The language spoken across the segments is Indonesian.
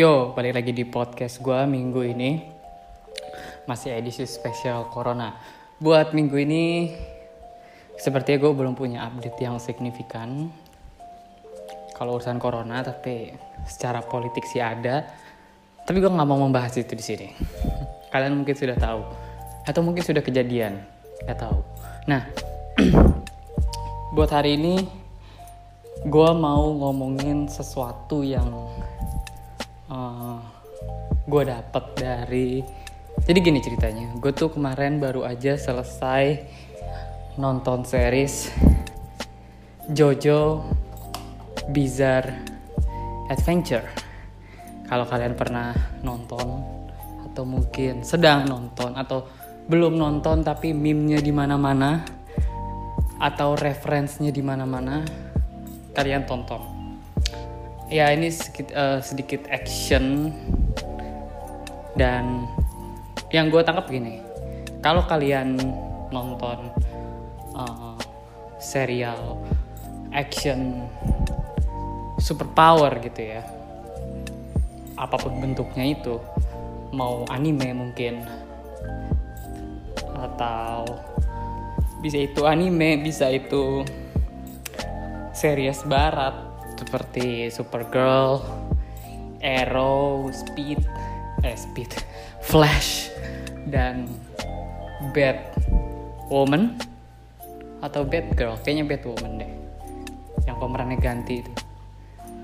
Yo, balik lagi di podcast gue minggu ini. Masih edisi spesial Corona. Buat minggu ini Sepertinya gue belum punya update yang signifikan. Kalau urusan Corona, tapi secara politik sih ada. Tapi gue nggak mau membahas itu di sini. Kalian mungkin sudah tahu. Atau mungkin sudah kejadian. Gak tahu. Nah, buat hari ini gue mau ngomongin sesuatu yang uh, gue dapet dari jadi gini ceritanya gue tuh kemarin baru aja selesai nonton series Jojo Bizarre Adventure. Kalau kalian pernah nonton atau mungkin sedang nonton atau belum nonton tapi meme-nya di mana-mana atau referensinya di mana-mana kalian tonton ya ini sedikit, uh, sedikit action. Dan yang gue tangkap gini kalau kalian nonton uh, serial action superpower gitu ya apa pun bentuknya itu mau anime mungkin atau bisa itu anime bisa itu series barat seperti Supergirl, Arrow, Speed, eh Speed, Flash dan Batwoman atau Batgirl, kayaknya Batwoman deh. Yang pemerannya ganti itu.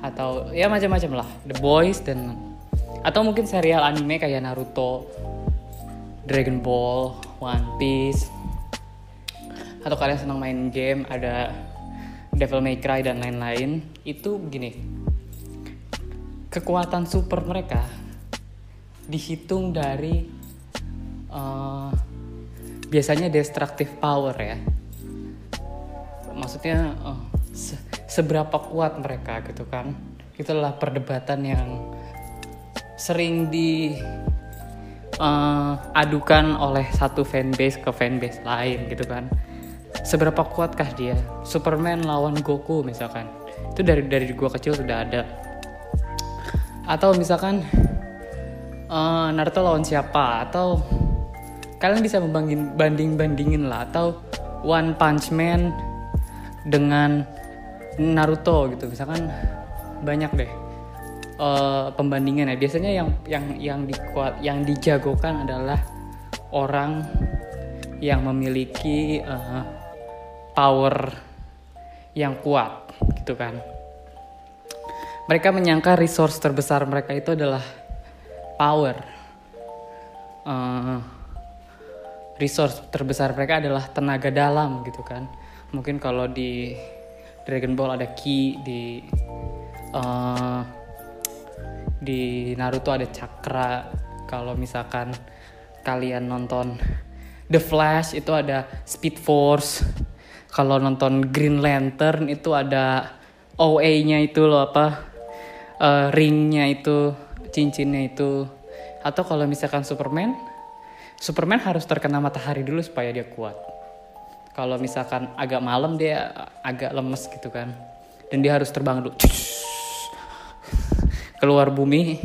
Atau ya macam-macam lah, The Boys dan atau mungkin serial anime kayak Naruto, Dragon Ball, One Piece. Atau kalian senang main game ada Devil May Cry dan lain-lain itu gini. Kekuatan super mereka dihitung dari uh, biasanya destructive power ya. Maksudnya uh, se seberapa kuat mereka gitu kan. Itulah perdebatan yang sering di uh, adukan oleh satu fanbase ke fanbase lain gitu kan seberapa kuatkah dia? Superman lawan Goku misalkan. Itu dari dari gua kecil sudah ada. Atau misalkan uh, Naruto lawan siapa? Atau kalian bisa membanding banding bandingin lah. Atau One Punch Man dengan Naruto gitu. Misalkan banyak deh uh, pembandingan ya biasanya yang yang yang dikuat yang dijagokan adalah orang yang memiliki uh, power yang kuat gitu kan. Mereka menyangka resource terbesar mereka itu adalah power. Uh, resource terbesar mereka adalah tenaga dalam gitu kan. Mungkin kalau di Dragon Ball ada ki di uh, di Naruto ada cakra kalau misalkan kalian nonton The Flash itu ada Speed Force kalau nonton Green Lantern itu ada OA-nya itu loh apa uh, ringnya itu cincinnya itu. Atau kalau misalkan Superman Superman harus terkena matahari dulu supaya dia kuat. Kalau misalkan agak malam dia agak lemes gitu kan. Dan dia harus terbang dulu. Keluar bumi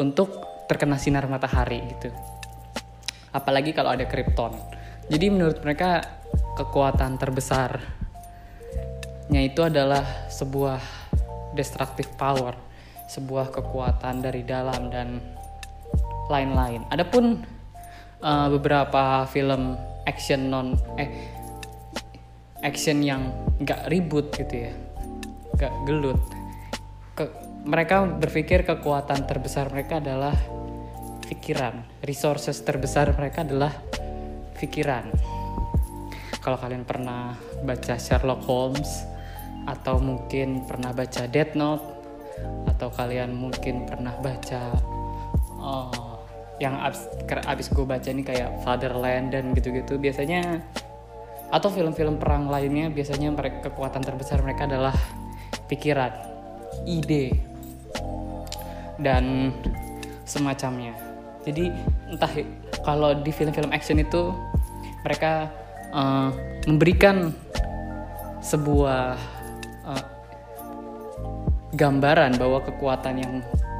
untuk terkena sinar matahari gitu. Apalagi kalau ada Krypton. Jadi menurut mereka kekuatan terbesarnya itu adalah sebuah destructive power sebuah kekuatan dari dalam dan lain-lain. Adapun uh, beberapa film action non eh action yang nggak ribut gitu ya, nggak gelut. Ke, mereka berpikir kekuatan terbesar mereka adalah pikiran, resources terbesar mereka adalah pikiran. Kalau kalian pernah baca Sherlock Holmes atau mungkin pernah baca Death Note atau kalian mungkin pernah baca uh, yang abis, abis gue baca ini kayak Fatherland dan gitu-gitu biasanya atau film-film perang lainnya biasanya mereka kekuatan terbesar mereka adalah pikiran, ide dan semacamnya. Jadi entah kalau di film-film action itu mereka uh, memberikan sebuah uh, gambaran bahwa kekuatan yang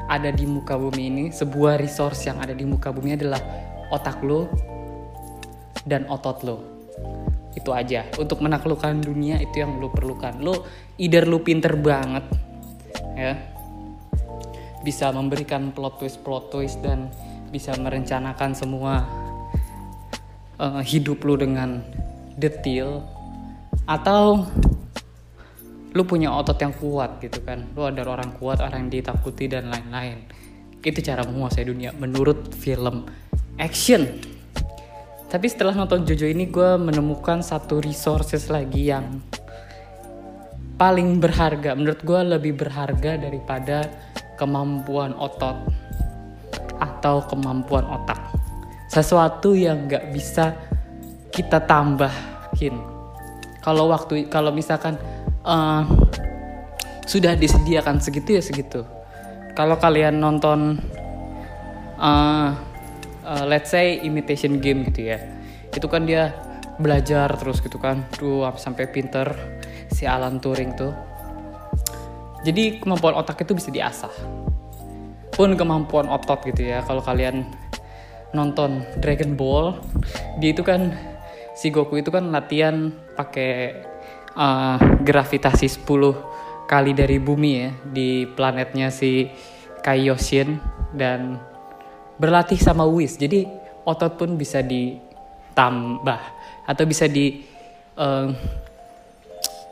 ada di muka bumi ini sebuah resource yang ada di muka bumi adalah otak lo dan otot lo. Itu aja. Untuk menaklukkan dunia itu yang lo perlukan. Lo either lo pinter banget ya bisa memberikan plot twist plot twist dan bisa merencanakan semua uh, hidup lo dengan detail atau lu punya otot yang kuat gitu kan. Lu ada orang kuat orang yang ditakuti dan lain-lain. Itu cara menguasai dunia menurut film action. Tapi setelah nonton Jojo ini gue menemukan satu resources lagi yang paling berharga. Menurut gue lebih berharga daripada kemampuan otot atau kemampuan otak sesuatu yang nggak bisa kita tambahin kalau waktu kalau misalkan uh, sudah disediakan segitu ya segitu. Kalau kalian nonton uh, uh, let's say imitation game gitu ya, itu kan dia belajar terus gitu kan, tuh sampai pinter si Alan Turing tuh. Jadi kemampuan otak itu bisa diasah. Pun kemampuan otot gitu ya, kalau kalian nonton Dragon Ball, dia itu kan si Goku itu kan latihan pakai uh, gravitasi 10 kali dari bumi ya di planetnya si Kaioshin dan berlatih sama Whis. Jadi otot pun bisa ditambah atau bisa di uh,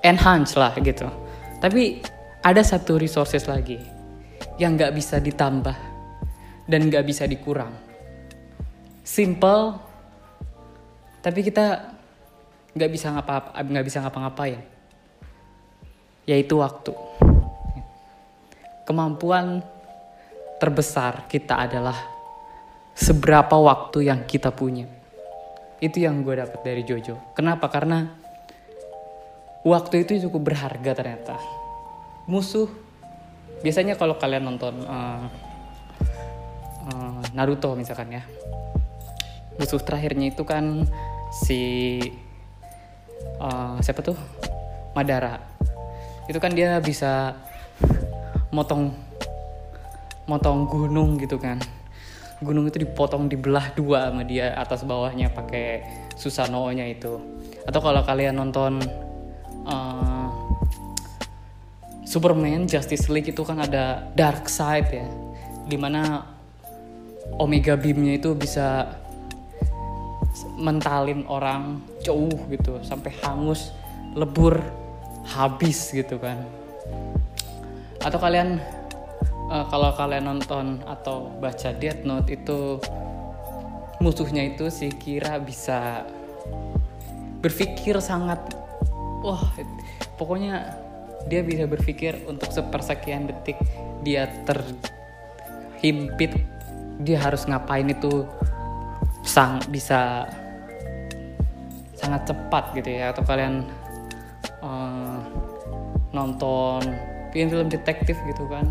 enhance lah gitu. Tapi ada satu resources lagi yang nggak bisa ditambah dan nggak bisa dikurang. Simple, tapi kita nggak bisa ngapa nggak bisa ngapa-ngapain. Yaitu waktu. Kemampuan terbesar kita adalah seberapa waktu yang kita punya. Itu yang gue dapat dari Jojo. Kenapa? Karena waktu itu cukup berharga ternyata. Musuh biasanya kalau kalian nonton uh, uh, Naruto misalkan ya musuh terakhirnya itu kan si uh, siapa tuh? Madara. Itu kan dia bisa motong motong gunung gitu kan. Gunung itu dipotong dibelah dua sama dia atas bawahnya pakai Susanoo-nya itu. Atau kalau kalian nonton uh, Superman Justice League itu kan ada Dark Side ya di mana Omega Beamnya itu bisa mentalin orang jauh gitu sampai hangus lebur habis gitu kan. Atau kalian uh, kalau kalian nonton atau baca Death Note itu musuhnya itu si Kira bisa berpikir sangat wah pokoknya dia bisa berpikir untuk sepersekian detik dia terhimpit dia harus ngapain itu sang bisa sangat cepat gitu ya atau kalian uh, nonton film-film detektif gitu kan.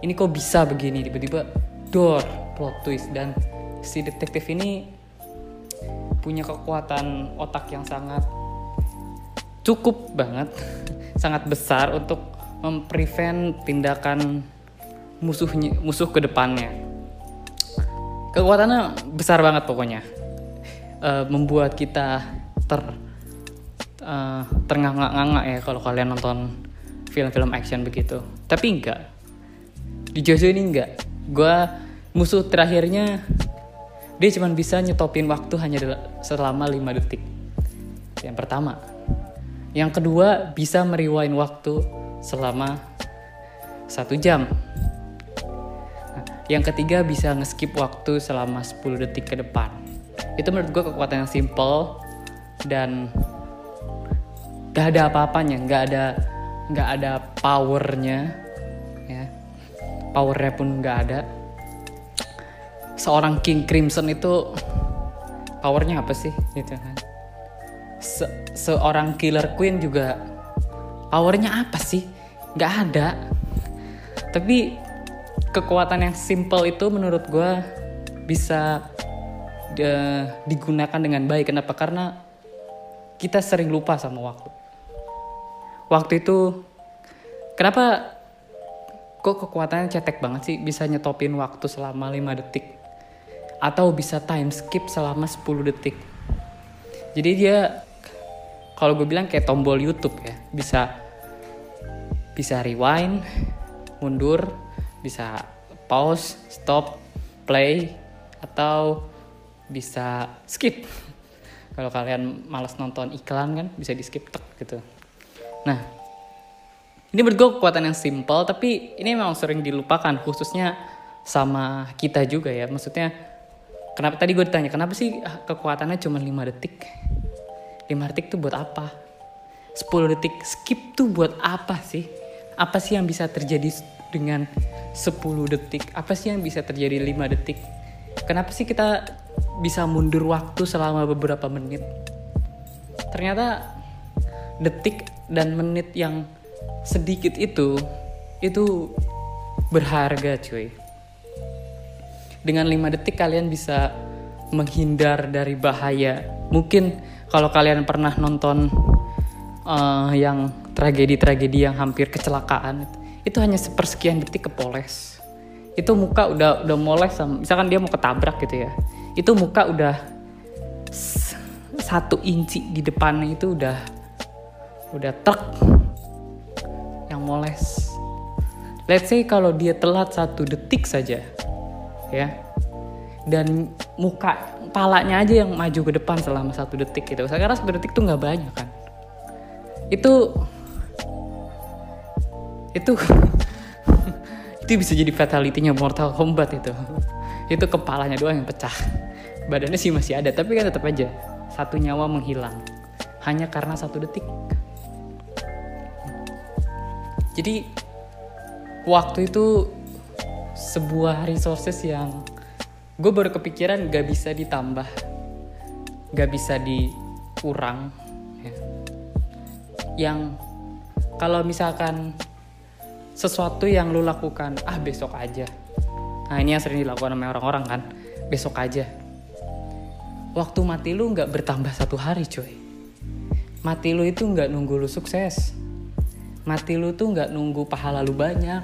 Ini kok bisa begini? Tiba-tiba door plot twist. Dan si detektif ini punya kekuatan otak yang sangat cukup banget sangat besar untuk memprevent tindakan musuhnya musuh ke depannya. Kekuatannya besar banget pokoknya. Uh, membuat kita ter uh, ternganga-nganga ya kalau kalian nonton film-film action begitu. Tapi enggak. Di Jojo ini enggak. Gue musuh terakhirnya dia cuma bisa nyetopin waktu hanya selama 5 detik. Yang pertama. Yang kedua bisa meriwain waktu selama satu jam. Yang ketiga bisa ngeskip waktu selama 10 detik ke depan. Itu menurut gue kekuatan yang simple dan gak ada apa-apanya, gak ada gak ada powernya, ya. Powernya pun gak ada. Seorang King Crimson itu powernya apa sih, gitu kan? Se seorang Killer Queen juga powernya apa sih? Gak ada. Tapi kekuatan yang simple itu menurut gue bisa de, digunakan dengan baik. Kenapa? Karena kita sering lupa sama waktu. Waktu itu, kenapa kok kekuatannya cetek banget sih bisa nyetopin waktu selama 5 detik? Atau bisa time skip selama 10 detik? Jadi dia kalau gue bilang kayak tombol YouTube ya bisa bisa rewind mundur bisa pause stop play atau bisa skip kalau kalian malas nonton iklan kan bisa di skip tek gitu. Nah ini menurut gue kekuatan yang simple tapi ini memang sering dilupakan khususnya sama kita juga ya. Maksudnya kenapa tadi gue ditanya kenapa sih kekuatannya cuma 5 detik? 5 detik tuh buat apa? 10 detik skip tuh buat apa sih? Apa sih yang bisa terjadi dengan 10 detik? Apa sih yang bisa terjadi 5 detik? Kenapa sih kita bisa mundur waktu selama beberapa menit. Ternyata detik dan menit yang sedikit itu itu berharga cuy. Dengan 5 detik kalian bisa menghindar dari bahaya. Mungkin kalau kalian pernah nonton uh, yang tragedi-tragedi yang hampir kecelakaan itu hanya sepersekian detik kepoles. Itu muka udah udah moles misalkan dia mau ketabrak gitu ya itu muka udah satu inci di depannya itu udah udah truk yang moles. Let's say kalau dia telat satu detik saja ya. Dan muka palanya aja yang maju ke depan selama satu detik gitu. Karena satu detik tuh nggak banyak kan. Itu itu itu bisa jadi fatality-nya Mortal Kombat itu itu kepalanya doang yang pecah. Badannya sih masih ada tapi kan tetap aja. Satu nyawa menghilang. Hanya karena satu detik. Jadi waktu itu sebuah resources yang gue baru kepikiran gak bisa ditambah gak bisa dikurang ya. yang kalau misalkan sesuatu yang lu lakukan ah besok aja nah ini yang sering dilakukan sama orang-orang kan. Besok aja. Waktu mati lu nggak bertambah satu hari cuy. Mati lu itu nggak nunggu lu sukses. Mati lu tuh nggak nunggu pahala lu banyak.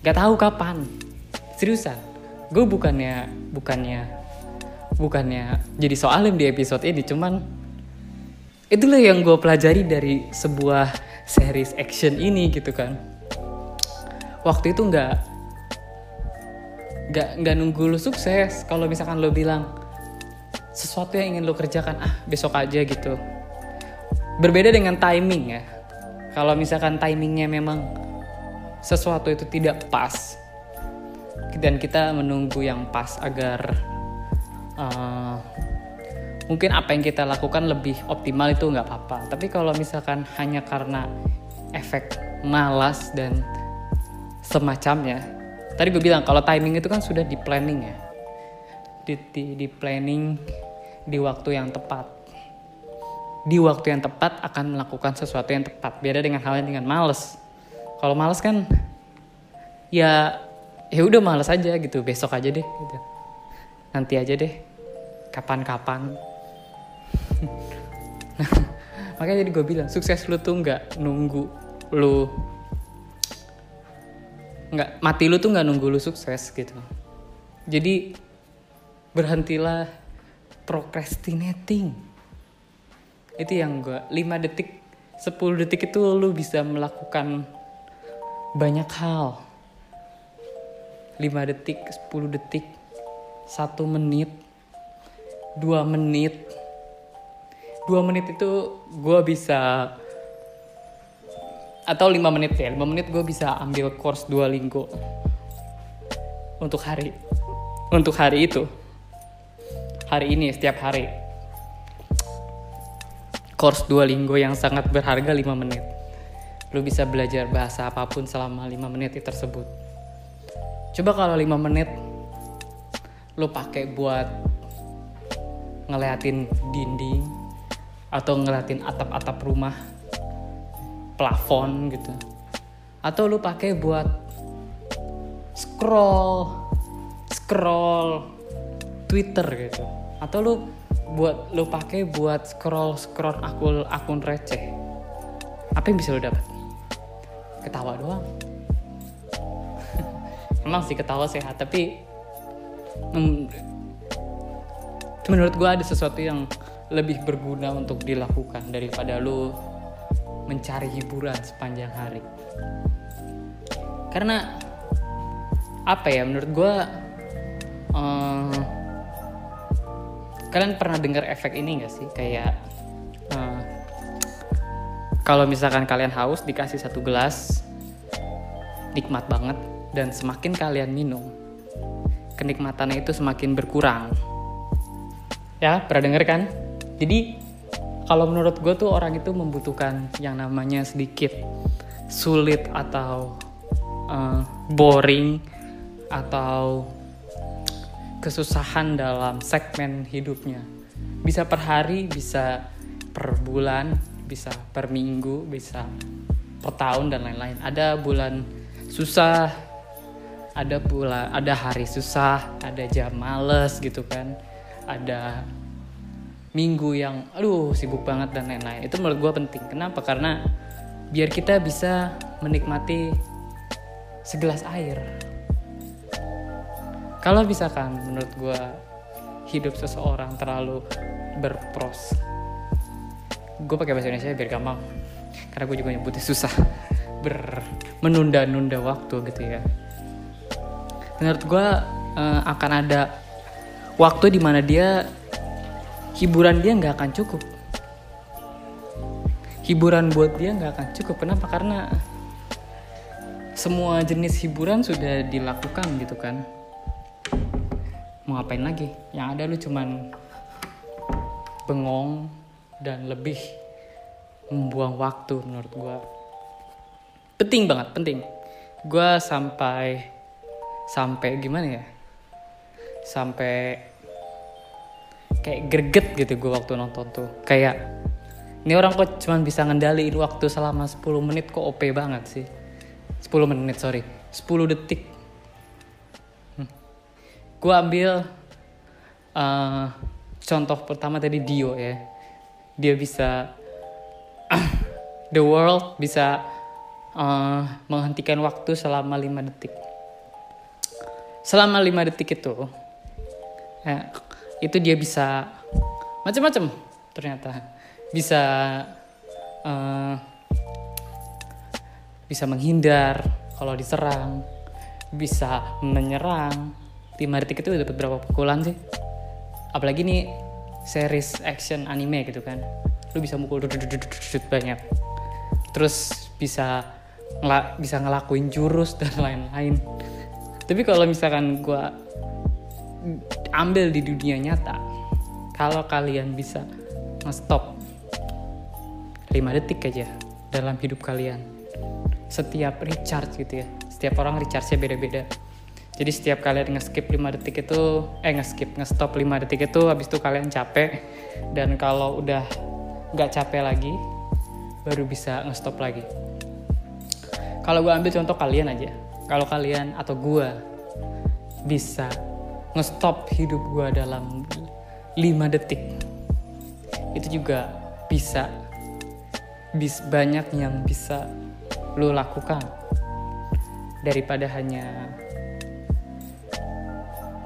Nggak tahu kapan. Seriusan. Gue bukannya bukannya bukannya jadi soalin di episode ini cuman itulah yang gue pelajari dari sebuah series action ini gitu kan. Waktu itu nggak nggak nggak nunggu lu sukses. Kalau misalkan lo bilang sesuatu yang ingin lo kerjakan ah besok aja gitu. Berbeda dengan timing ya. Kalau misalkan timingnya memang sesuatu itu tidak pas dan kita menunggu yang pas agar uh, mungkin apa yang kita lakukan lebih optimal itu nggak apa-apa. Tapi kalau misalkan hanya karena efek malas dan semacamnya tadi gue bilang kalau timing itu kan sudah di planning ya. Di, di, di planning di waktu yang tepat. Di waktu yang tepat akan melakukan sesuatu yang tepat. Beda dengan hal yang dengan males. Kalau males kan ya ya udah males aja gitu. Besok aja deh gitu. Nanti aja deh. Kapan-kapan. Makanya jadi gue bilang sukses lu tuh nggak nunggu lu nggak mati lu tuh nggak nunggu lu sukses gitu. Jadi berhentilah procrastinating. Itu yang gue 5 detik 10 detik itu lu bisa melakukan banyak hal. 5 detik 10 detik 1 menit 2 menit. Dua menit itu gue bisa atau lima menit ya lima menit gue bisa ambil course dua linggo. Untuk hari untuk hari itu. Hari ini setiap hari. Course dua linggo yang sangat berharga lima menit. Lu bisa belajar bahasa apa pun selama lima menit tersebut. Coba kalau lima menit lu pakai buat ngeliatin dinding atau ngeliatin atap-atap rumah plafon gitu. Atau lu pakai buat scroll scroll Twitter gitu. Atau lu buat lu pakai buat scroll scroll akun akun receh. Apa yang bisa lu dapat? Ketawa doang. Emang sih ketawa sehat tapi menurut gue ada sesuatu yang lebih berguna untuk dilakukan daripada lu mencari hiburan sepanjang hari. Karena apa ya menurut gue uh, kalian pernah dengar efek ini gak sih? Kayak uh, kalau misalkan kalian haus dikasih satu gelas nikmat banget dan semakin kalian minum kenikmatannya itu semakin berkurang. Ya pernah denger kan? Jadi kalau menurut gue tuh orang itu membutuhkan yang namanya sedikit sulit atau uh, boring atau kesusahan dalam segmen hidupnya. Bisa per hari, bisa per bulan, bisa per minggu, bisa per tahun dan lain-lain. Ada bulan susah, ada bulan, ada hari susah, ada jam males gitu kan, ada minggu yang aduh sibuk banget dan lain-lain. Itu menurut gue penting. Kenapa? Karena biar kita bisa menikmati segelas air kalau misalkan menurut gue hidup seseorang terlalu berpros gue pakai bahasa Indonesia biar gampang karena gue juga nyebutnya susah ber menunda-nunda waktu gitu ya menurut gue uh, akan ada waktu di mana dia hiburan dia nggak akan cukup. Hiburan buat dia nggak akan cukup. Kenapa? Karena semua jenis hiburan sudah dilakukan gitu kan. Mau ngapain lagi? Yang ada lu cuman bengong dan lebih membuang waktu menurut gue penting banget penting. Gue sampai sampai gimana ya? Sampai kayak greget gitu gue waktu nonton tuh. Kayak ini orang kok cuman bisa ngendaliin waktu selama 10 menit kok OP banget sih. 10 menit sorry. 10 detik. Gue ambil uh, contoh pertama tadi Dio ya. Dia bisa the world bisa uh, menghentikan waktu selama 5 detik. Selama 5 detik itu ya, itu dia bisa macam-macam ternyata. Bisa uh, bisa menghindar kalau diserang. Bisa menyerang. 5 detik itu dapat berapa pukulan sih? Apalagi nih series action anime gitu kan. Lu bisa mukul banyak. Terus bisa ngela bisa ngelakuin jurus dan lain-lain. Tapi kalau misalkan gue ambil di dunia nyata kalau kalian bisa nge-stop 5 detik aja dalam hidup kalian. Setiap recharge gitu ya. Setiap orang recharge-nya beda-beda. Jadi setiap kalian nge-skip 5 detik itu eh nge-skip nge-stop 5 detik itu habis itu kalian capek. Dan kalau udah nggak capek lagi baru bisa nge-stop lagi. Kalau gue ambil contoh kalian aja. Kalau kalian atau gue bisa nge-stop hidup gue dalam 5 detik. Itu juga bisa bis banyak yang bisa lo lakukan. Daripada hanya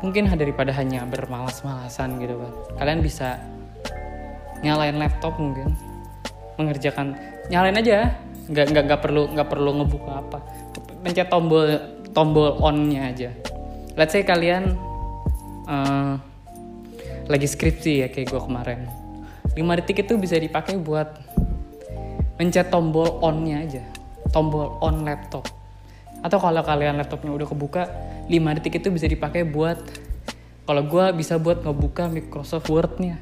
mungkin daripada hanya bermalas-malasan gitu kan kalian bisa nyalain laptop mungkin mengerjakan nyalain aja. Nggak nggak nggak perlu nggak perlu ngebuka apa. Pencet tombol tombol onnya aja. Let's say kalian uh, lagi skripsi ya kayak gue kemarin. 5 detik itu bisa dipakai buat mencet tombol onnya aja. Tombol on laptop. Atau kalau kalian laptopnya udah kebuka 5 detik itu bisa dipakai buat kalau gue bisa buat ngebuka Microsoft Word-nya.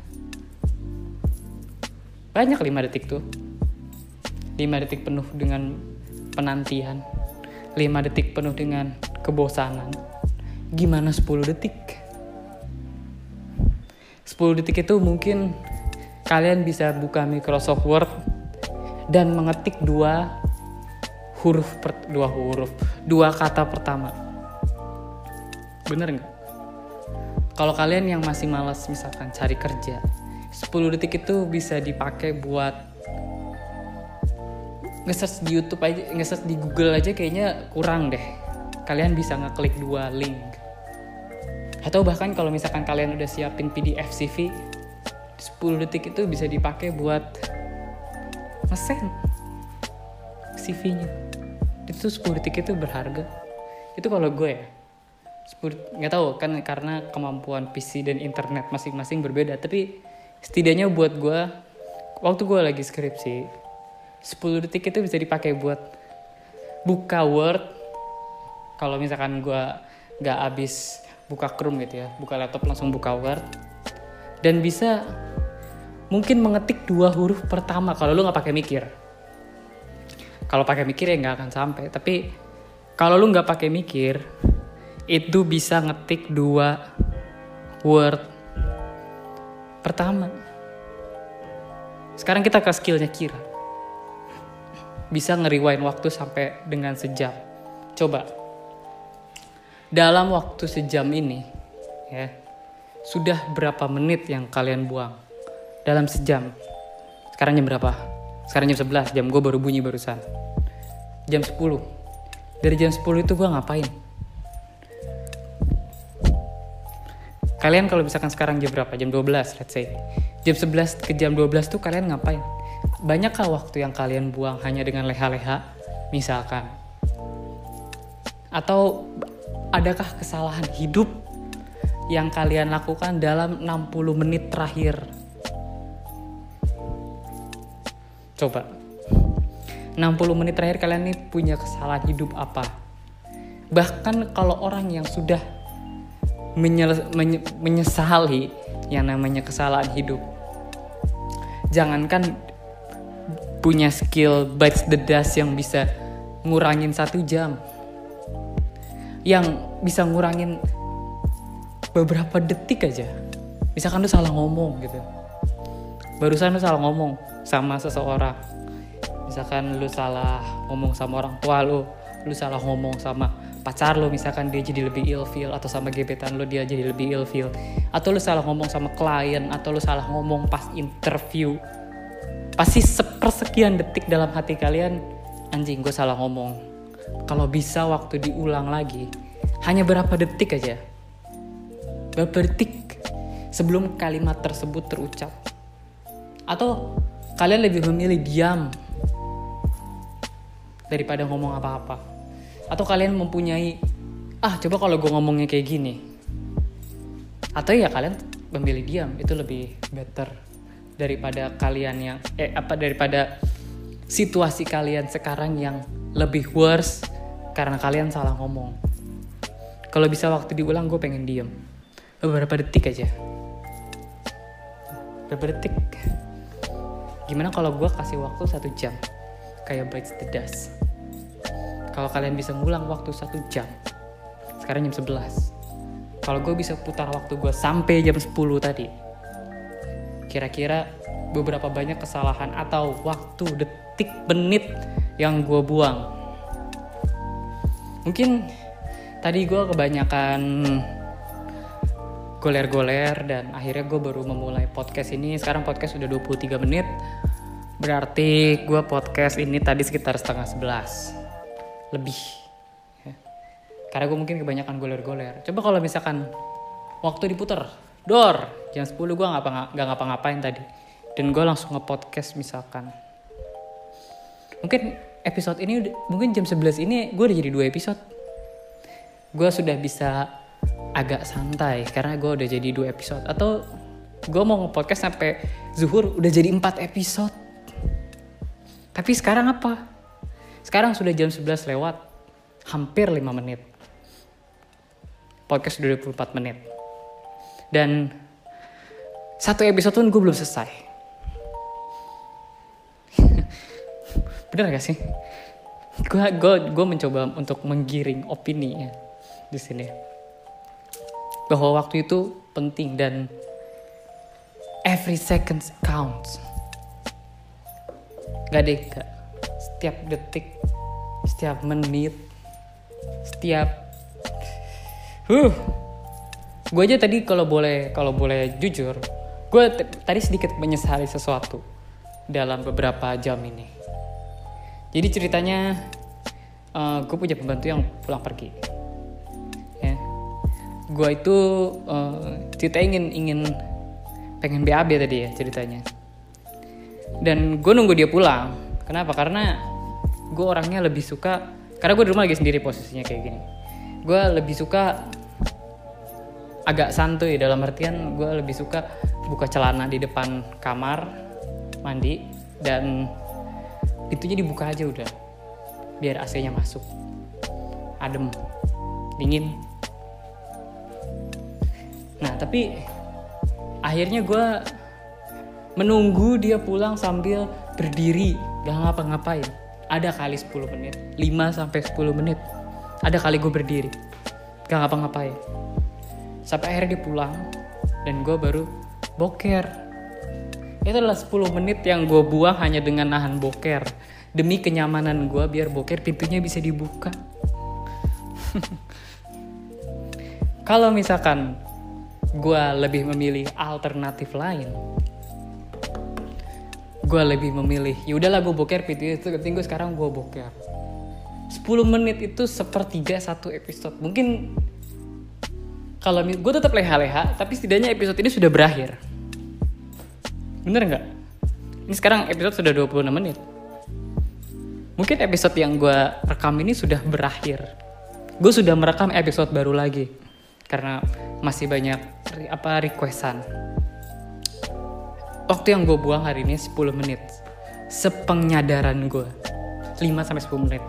Banyak 5 detik tuh. 5 detik penuh dengan penantian. 5 detik penuh dengan kebosanan. Gimana 10 detik 10 detik itu mungkin kalian bisa buka Microsoft Word dan mengetik dua huruf per, dua huruf dua kata pertama. Bener nggak? Kalau kalian yang masih malas misalkan cari kerja 10 detik itu bisa dipakai buat nge-search di YouTube aja nge-search di Google aja kayaknya kurang deh. Kalian bisa ngeklik dua link atau bahkan kalau misalkan kalian udah siapin PDF CV 10 detik itu bisa dipakai buat ngesen CV-nya itu 10 detik itu berharga. Itu kalau gue ya. 10 nggak tahu kan karena kemampuan PC dan internet masing-masing berbeda. Tapi setidaknya buat gue waktu gue lagi skripsi 10 detik itu bisa dipakai buat buka Word. Kalau misalkan gue nggak habis buka Chrome gitu ya buka laptop langsung buka Word. Dan bisa mungkin mengetik dua huruf pertama kalau lu nggak pakai mikir. Kalau pakai mikir ya nggak akan sampai tapi kalau lu nggak pakai mikir itu bisa ngetik dua word pertama. Sekarang kita ke skillnya Kira. Bisa ngeriwain waktu sampai dengan sejam. Coba dalam waktu sejam ini ya sudah berapa menit yang kalian buang? Dalam sejam. Sekarang jam berapa? Sekarang jam 11 jam gue baru bunyi barusan. Jam 10 dari jam 10 itu gue ngapain? Kalian kalau misalkan sekarang jam berapa? Jam 12 let's say. Jam 11 ke jam 12 tuh kalian ngapain? Banyakkah waktu yang kalian buang hanya dengan leha-leha misalkan? Atau adakah kesalahan hidup yang kalian lakukan dalam 60 menit terakhir? Coba. 60 menit terakhir kalian nih punya kesalahan hidup apa? Bahkan kalau orang yang sudah menyesali yang namanya kesalahan hidup jangankan punya skill bites the dust yang bisa ngurangin satu jam. Yang bisa ngurangin beberapa detik aja. Misalkan lu salah ngomong gitu. Barusan lu salah ngomong sama seseorang. Misalkan lu salah ngomong sama orang tua lu lu salah ngomong sama pacar lo misalkan dia jadi lebih ilfeel atau sama gebetan lo dia jadi lebih ilfeel. Atau lo salah ngomong sama klien atau lo salah ngomong pas interview. Pasti sepersekian detik dalam hati kalian anjing gue salah ngomong. Kalau bisa waktu diulang lagi hanya berapa detik aja. Berapa detik sebelum kalimat tersebut terucap. Atau kalian lebih memilih diam daripada ngomong apa-apa. Atau kalian mempunyai ah coba kalau gue ngomongnya kayak gini. Atau ya kalian memilih diam itu lebih better daripada kalian yang eh apa daripada situasi kalian sekarang yang lebih worse karena kalian salah ngomong kalau bisa waktu diulang gue pengen diam beberapa detik aja. Beberapa detik. Gimana kalau gue kasih waktu satu jam? Kayak bites the dust. Kalau kalian bisa ngulang waktu satu jam sekarang jam 11 kalau gue bisa putar waktu gue sampai jam 10 tadi kira-kira beberapa banyak kesalahan atau waktu detik menit yang gue buang. Mungkin tadi gue kebanyakan goler-goler dan akhirnya gue baru memulai podcast ini. Sekarang podcast udah 23 menit. Berarti gue podcast ini tadi sekitar setengah 11 lebih. Ya. karena gue mungkin kebanyakan goler-goler. Coba kalau misalkan waktu diputer. Dor jam 10 gue ngapa nggak ngapa-ngapain tadi. Dan gue langsung nge-podcast misalkan. Mungkin episode ini mungkin jam 11 ini gue udah jadi dua episode gue sudah bisa agak santai karena gue udah jadi dua episode atau gue mau nge-podcast sampai zuhur udah jadi empat episode tapi sekarang apa sekarang sudah jam 11 lewat, hampir 5 menit. Podcast sudah 24 menit. Dan satu episode pun gue belum selesai. Bener gak sih? Gue gue gue mencoba untuk menggiring opini ya di sini. Bahwa waktu itu penting dan every second counts. Gak deh, gak setiap detik setiap menit setiap huh gue aja tadi kalau boleh kalau boleh jujur gue tadi sedikit menyesali sesuatu dalam beberapa jam ini jadi ceritanya uh, gue punya pembantu yang pulang pergi gue itu uh, cerita ingin ingin pengen BAB tadi ya ceritanya. Dan gue nunggu dia pulang. Kenapa? Karena gue orangnya lebih suka karena gue di rumah lagi sendiri posisinya kayak gini. Gue lebih suka agak santuy dalam artian gue lebih suka buka celana di depan kamar mandi dan pintunya dibuka aja udah biar AC-nya masuk. Adem dingin tapi akhirnya gue menunggu dia pulang sambil berdiri gak ngapa-ngapain. Ada kali 10 menit 5 sampai 10 menit. Ada kali gue berdiri gak ngapa-ngapain. Sampai akhirnya dia pulang dan gue baru boker. Itu adalah 10 menit yang gue buang hanya dengan nahan boker. Demi kenyamanan gue biar boker pintunya bisa dibuka. Kalau misalkan gue lebih memilih alternatif lain. Gue lebih memilih ya udahlah gue boker pintu itu penting gue sekarang gue boker. 10 menit itu sepertiga satu episode. Mungkin kalau gue tetap leha-leha tapi setidaknya episode ini sudah berakhir. Bener nggak? Ini sekarang episode sudah 26 menit. Mungkin episode yang gue rekam ini sudah berakhir. Gue sudah merekam episode baru lagi karena masih banyak apa requestan. Waktu yang gue buang hari ini 10 menit. Sepengyadaran gue 5 sampai 10 menit.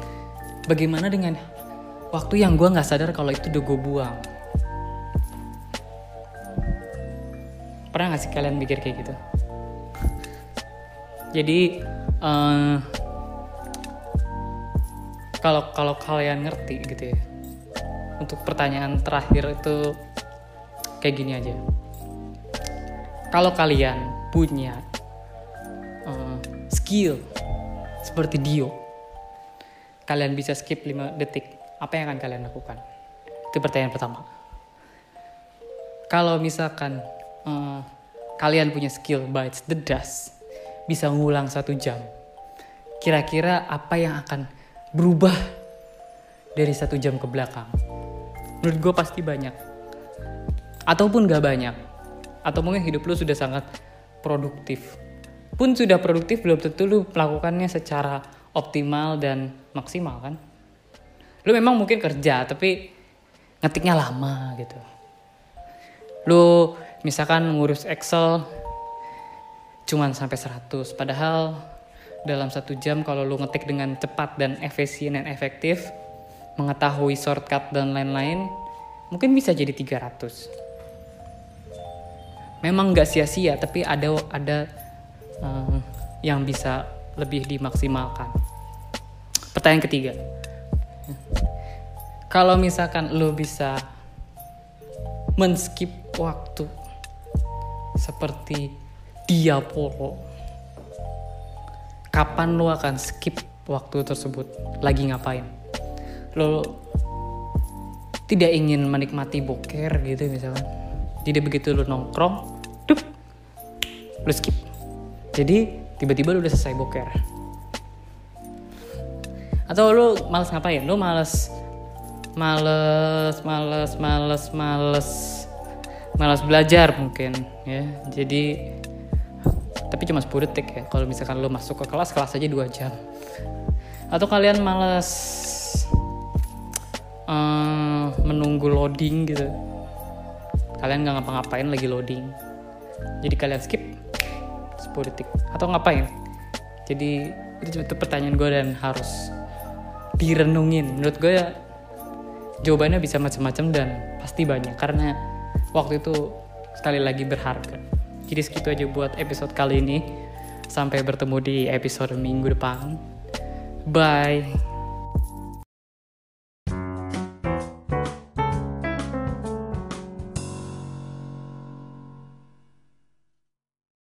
Bagaimana dengan waktu yang gue nggak sadar kalau itu udah gue buang? Pernah gak sih kalian mikir kayak gitu? Jadi uh, kalau kalau kalian ngerti gitu ya untuk pertanyaan terakhir itu kayak gini aja kalau kalian punya uh, skill seperti Dio, kalian bisa skip 5 detik. Apa yang akan kalian lakukan? Itu pertanyaan pertama. Kalau misalkan uh, kalian punya skill bites the dust, bisa ngulang satu jam. Kira-kira apa yang akan berubah dari satu jam ke belakang? Menurut gue pasti banyak. Ataupun gak banyak. Atau mungkin hidup lu sudah sangat produktif. Pun sudah produktif belum tentu lu melakukannya secara optimal dan maksimal kan. Lu memang mungkin kerja tapi ngetiknya lama gitu. Lu misalkan ngurus Excel cuman sampai 100 padahal dalam satu jam kalau lu ngetik dengan cepat dan efisien dan efektif mengetahui shortcut dan lain-lain mungkin bisa jadi 300 memang nggak sia-sia tapi ada ada uh, yang bisa lebih dimaksimalkan. Pertanyaan ketiga. Kalau misalkan lo bisa menskip waktu seperti Diapolo kapan lo akan skip waktu tersebut? Lagi ngapain lo tidak ingin menikmati boker gitu misalkan. Jadi begitu lu nongkrong dup lu skip. Jadi tiba-tiba lu udah selesai boker. Atau lu males ngapain? Lu males males males males males males belajar mungkin ya. Jadi tapi cuma 10 detik ya. Kalau misalkan lu masuk ke kelas kelas aja dua jam. Atau kalian males menunggu loading gitu. Kalian nggak ngapa-ngapain lagi loading. Jadi kalian skip 10 detik. Atau ngapain? Jadi itu, itu pertanyaan gue dan harus direnungin. Menurut gue ya jawabannya bisa macam-macam dan pasti banyak. Karena waktu itu sekali lagi berharga. Jadi segitu aja buat episode kali ini. Sampai bertemu di episode minggu depan. Bye